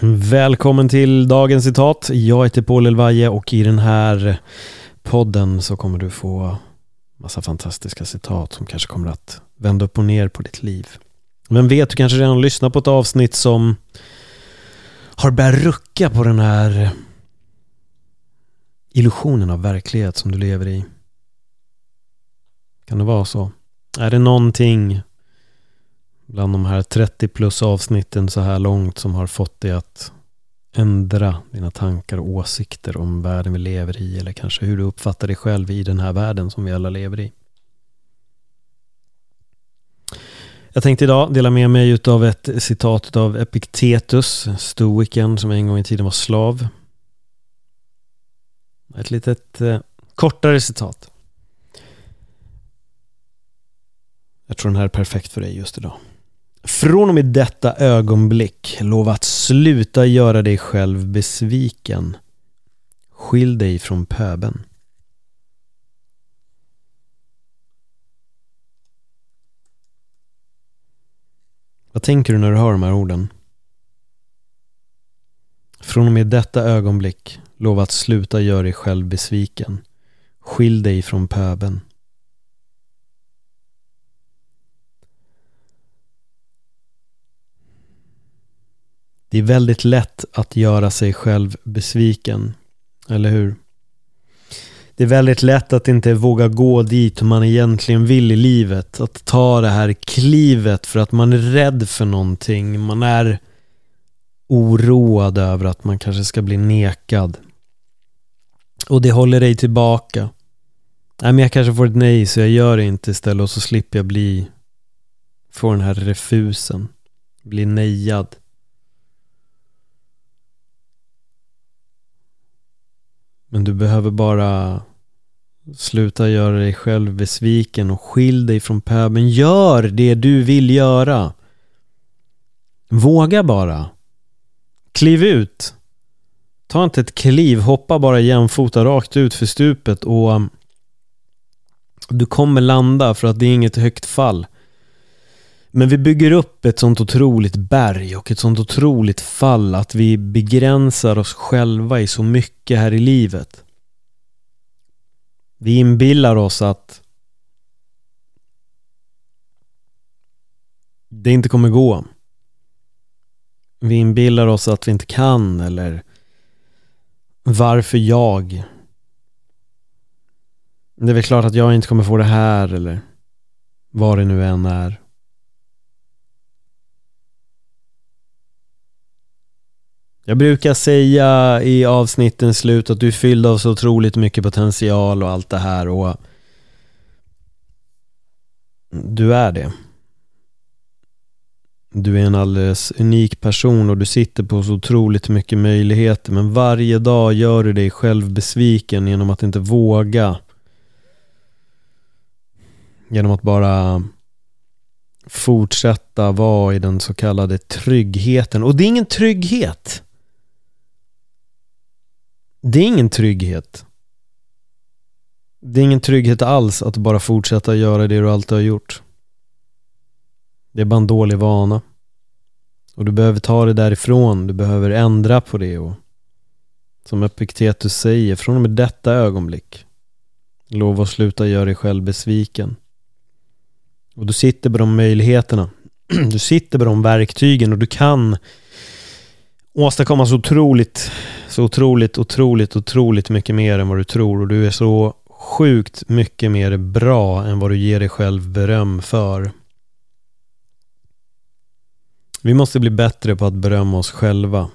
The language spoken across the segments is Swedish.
Välkommen till dagens citat. Jag heter Paul Elvaje och i den här podden så kommer du få massa fantastiska citat som kanske kommer att vända upp och ner på ditt liv. Men vet, du kanske redan lyssnat på ett avsnitt som har börjat rucka på den här illusionen av verklighet som du lever i. Kan det vara så? Är det någonting bland de här 30 plus avsnitten så här långt som har fått dig att ändra dina tankar och åsikter om världen vi lever i eller kanske hur du uppfattar dig själv i den här världen som vi alla lever i. Jag tänkte idag dela med mig av ett citat av Epiktetus, stoikern som en gång i tiden var slav. Ett litet eh, kortare citat. Jag tror den här är perfekt för dig just idag. Från och med detta ögonblick, lova att sluta göra dig själv besviken. Skilj dig från pöben. Vad tänker du när du hör de här orden? Från och med detta ögonblick, lova att sluta göra dig själv besviken. Skilj dig från pöben. Det är väldigt lätt att göra sig själv besviken, eller hur? Det är väldigt lätt att inte våga gå dit man egentligen vill i livet. Att ta det här klivet för att man är rädd för någonting. Man är oroad över att man kanske ska bli nekad. Och det håller dig tillbaka. Nej men jag kanske får ett nej så jag gör det inte istället och så slipper jag bli Få den här refusen Bli nejad Men du behöver bara sluta göra dig själv besviken och skilj dig från pöbeln. Gör det du vill göra. Våga bara. Kliv ut. Ta inte ett kliv, hoppa bara jämfota rakt ut för stupet och du kommer landa för att det är inget högt fall. Men vi bygger upp ett sånt otroligt berg och ett sånt otroligt fall att vi begränsar oss själva i så mycket här i livet. Vi inbillar oss att det inte kommer gå. Vi inbillar oss att vi inte kan eller varför jag? Det är väl klart att jag inte kommer få det här eller vad det nu än är. Jag brukar säga i avsnittens slut att du är fylld av så otroligt mycket potential och allt det här och du är det. Du är en alldeles unik person och du sitter på så otroligt mycket möjligheter men varje dag gör du dig själv besviken genom att inte våga. Genom att bara fortsätta vara i den så kallade tryggheten. Och det är ingen trygghet. Det är ingen trygghet. Det är ingen trygghet alls att bara fortsätta göra det du alltid har gjort. Det är bara en dålig vana. Och du behöver ta det därifrån, du behöver ändra på det och som Epiktetus säger, från och med detta ögonblick lov att sluta göra dig själv besviken. Och du sitter med de möjligheterna. Du sitter med de verktygen och du kan åstadkomma så otroligt, så otroligt, otroligt, otroligt mycket mer än vad du tror och du är så sjukt mycket mer bra än vad du ger dig själv beröm för. Vi måste bli bättre på att berömma oss själva.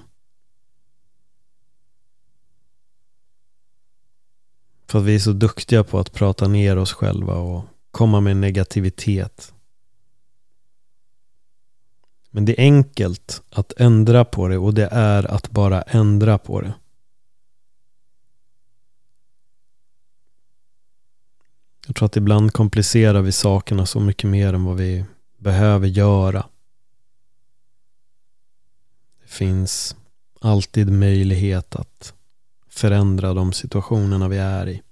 För att vi är så duktiga på att prata ner oss själva och komma med negativitet. Men det är enkelt att ändra på det och det är att bara ändra på det. Jag tror att ibland komplicerar vi sakerna så mycket mer än vad vi behöver göra. Det finns alltid möjlighet att förändra de situationerna vi är i.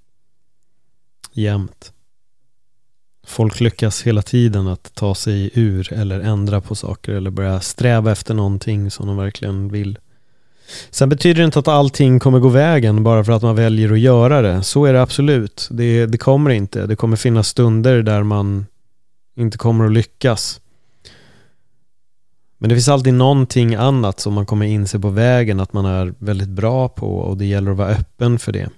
Jämt. Folk lyckas hela tiden att ta sig ur eller ändra på saker eller börja sträva efter någonting som de verkligen vill Sen betyder det inte att allting kommer gå vägen bara för att man väljer att göra det. Så är det absolut. Det, det kommer inte. Det kommer finnas stunder där man inte kommer att lyckas. Men det finns alltid någonting annat som man kommer inse på vägen att man är väldigt bra på och det gäller att vara öppen för det.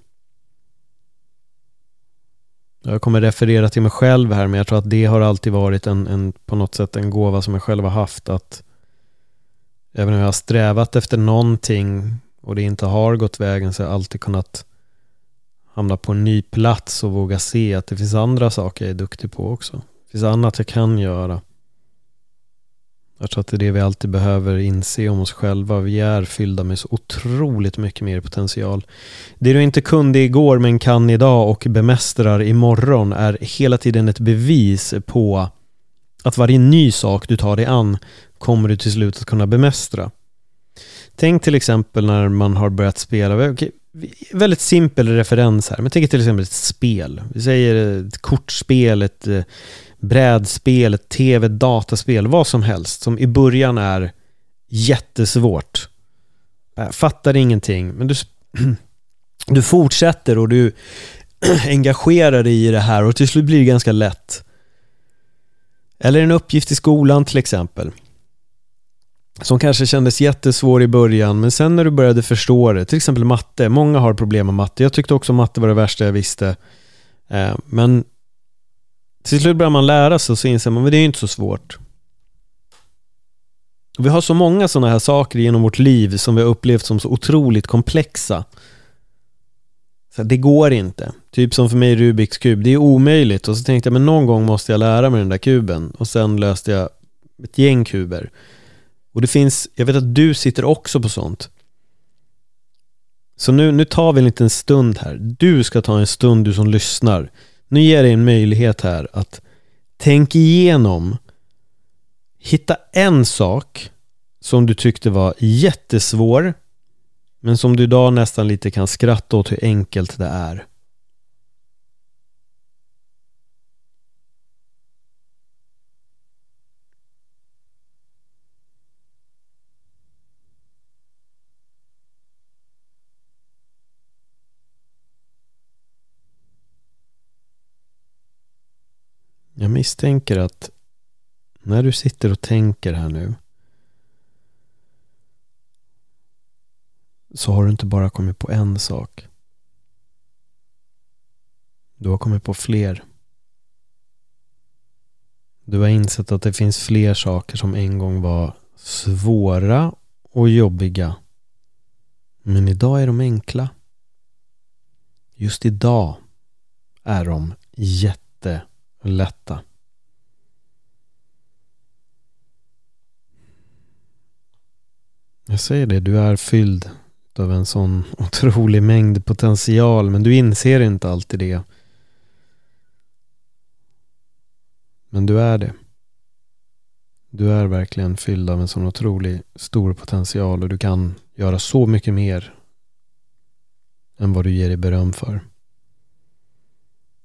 Jag kommer referera till mig själv här men jag tror att det har alltid varit en, en på något sätt en gåva som jag själv har haft att även om jag har strävat efter någonting och det inte har gått vägen så har jag alltid kunnat hamna på en ny plats och våga se att det finns andra saker jag är duktig på också. Det finns annat jag kan göra. Jag tror att det är det vi alltid behöver inse om oss själva. Vi är fyllda med så otroligt mycket mer potential. Det du inte kunde igår men kan idag och bemästrar imorgon är hela tiden ett bevis på att varje ny sak du tar dig an kommer du till slut att kunna bemästra. Tänk till exempel när man har börjat spela, okay, väldigt simpel referens här, men tänk till exempel ett spel. Vi säger ett kortspel, ett eh, brädspel, tv, dataspel, vad som helst som i början är jättesvårt. Fattar ingenting, men du, du fortsätter och du engagerar dig i det här och till slut blir det ganska lätt. Eller en uppgift i skolan till exempel. Som kanske kändes jättesvår i början, men sen när du började förstå det, till exempel matte. Många har problem med matte. Jag tyckte också matte var det värsta jag visste. Eh, men till slut börjar man lära sig och så inser man att det är inte så svårt. vi har så många sådana här saker genom vårt liv som vi har upplevt som så otroligt komplexa. Så det går inte. Typ som för mig Rubiks kub. Det är omöjligt. Och så tänkte jag, men någon gång måste jag lära mig den där kuben. Och sen löste jag ett gäng kuber. Och det finns, jag vet att du sitter också på sånt. Så nu, nu tar vi en liten stund här. Du ska ta en stund, du som lyssnar. Nu ger jag dig en möjlighet här att tänk igenom, hitta en sak som du tyckte var jättesvår, men som du idag nästan lite kan skratta åt hur enkelt det är. Misstänker att när du sitter och tänker här nu så har du inte bara kommit på en sak. Du har kommit på fler. Du har insett att det finns fler saker som en gång var svåra och jobbiga. Men idag är de enkla. Just idag är de jättelätta. Jag säger det, du är fylld av en sån otrolig mängd potential men du inser inte alltid det. Men du är det. Du är verkligen fylld av en sån otrolig stor potential och du kan göra så mycket mer än vad du ger dig beröm för.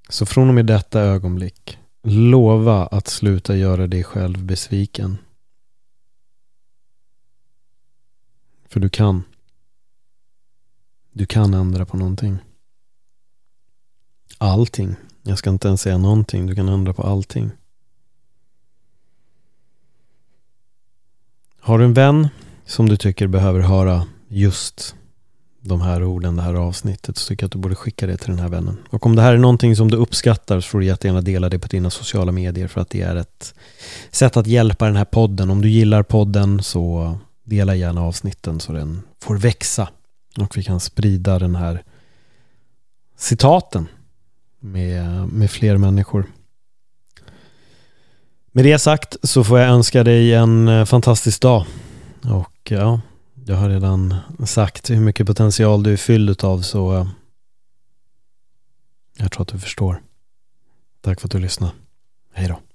Så från och med detta ögonblick, lova att sluta göra dig själv besviken. För du kan. Du kan ändra på någonting. Allting. Jag ska inte ens säga någonting. Du kan ändra på allting. Har du en vän som du tycker behöver höra just de här orden, det här avsnittet, så tycker jag att du borde skicka det till den här vännen. Och om det här är någonting som du uppskattar så får du jättegärna dela det på dina sociala medier för att det är ett sätt att hjälpa den här podden. Om du gillar podden så dela gärna avsnitten så den får växa och vi kan sprida den här citaten med, med fler människor. Med det sagt så får jag önska dig en eh, fantastisk dag och ja, jag har redan sagt hur mycket potential du är fylld av så eh, jag tror att du förstår. Tack för att du lyssnade. Hej då.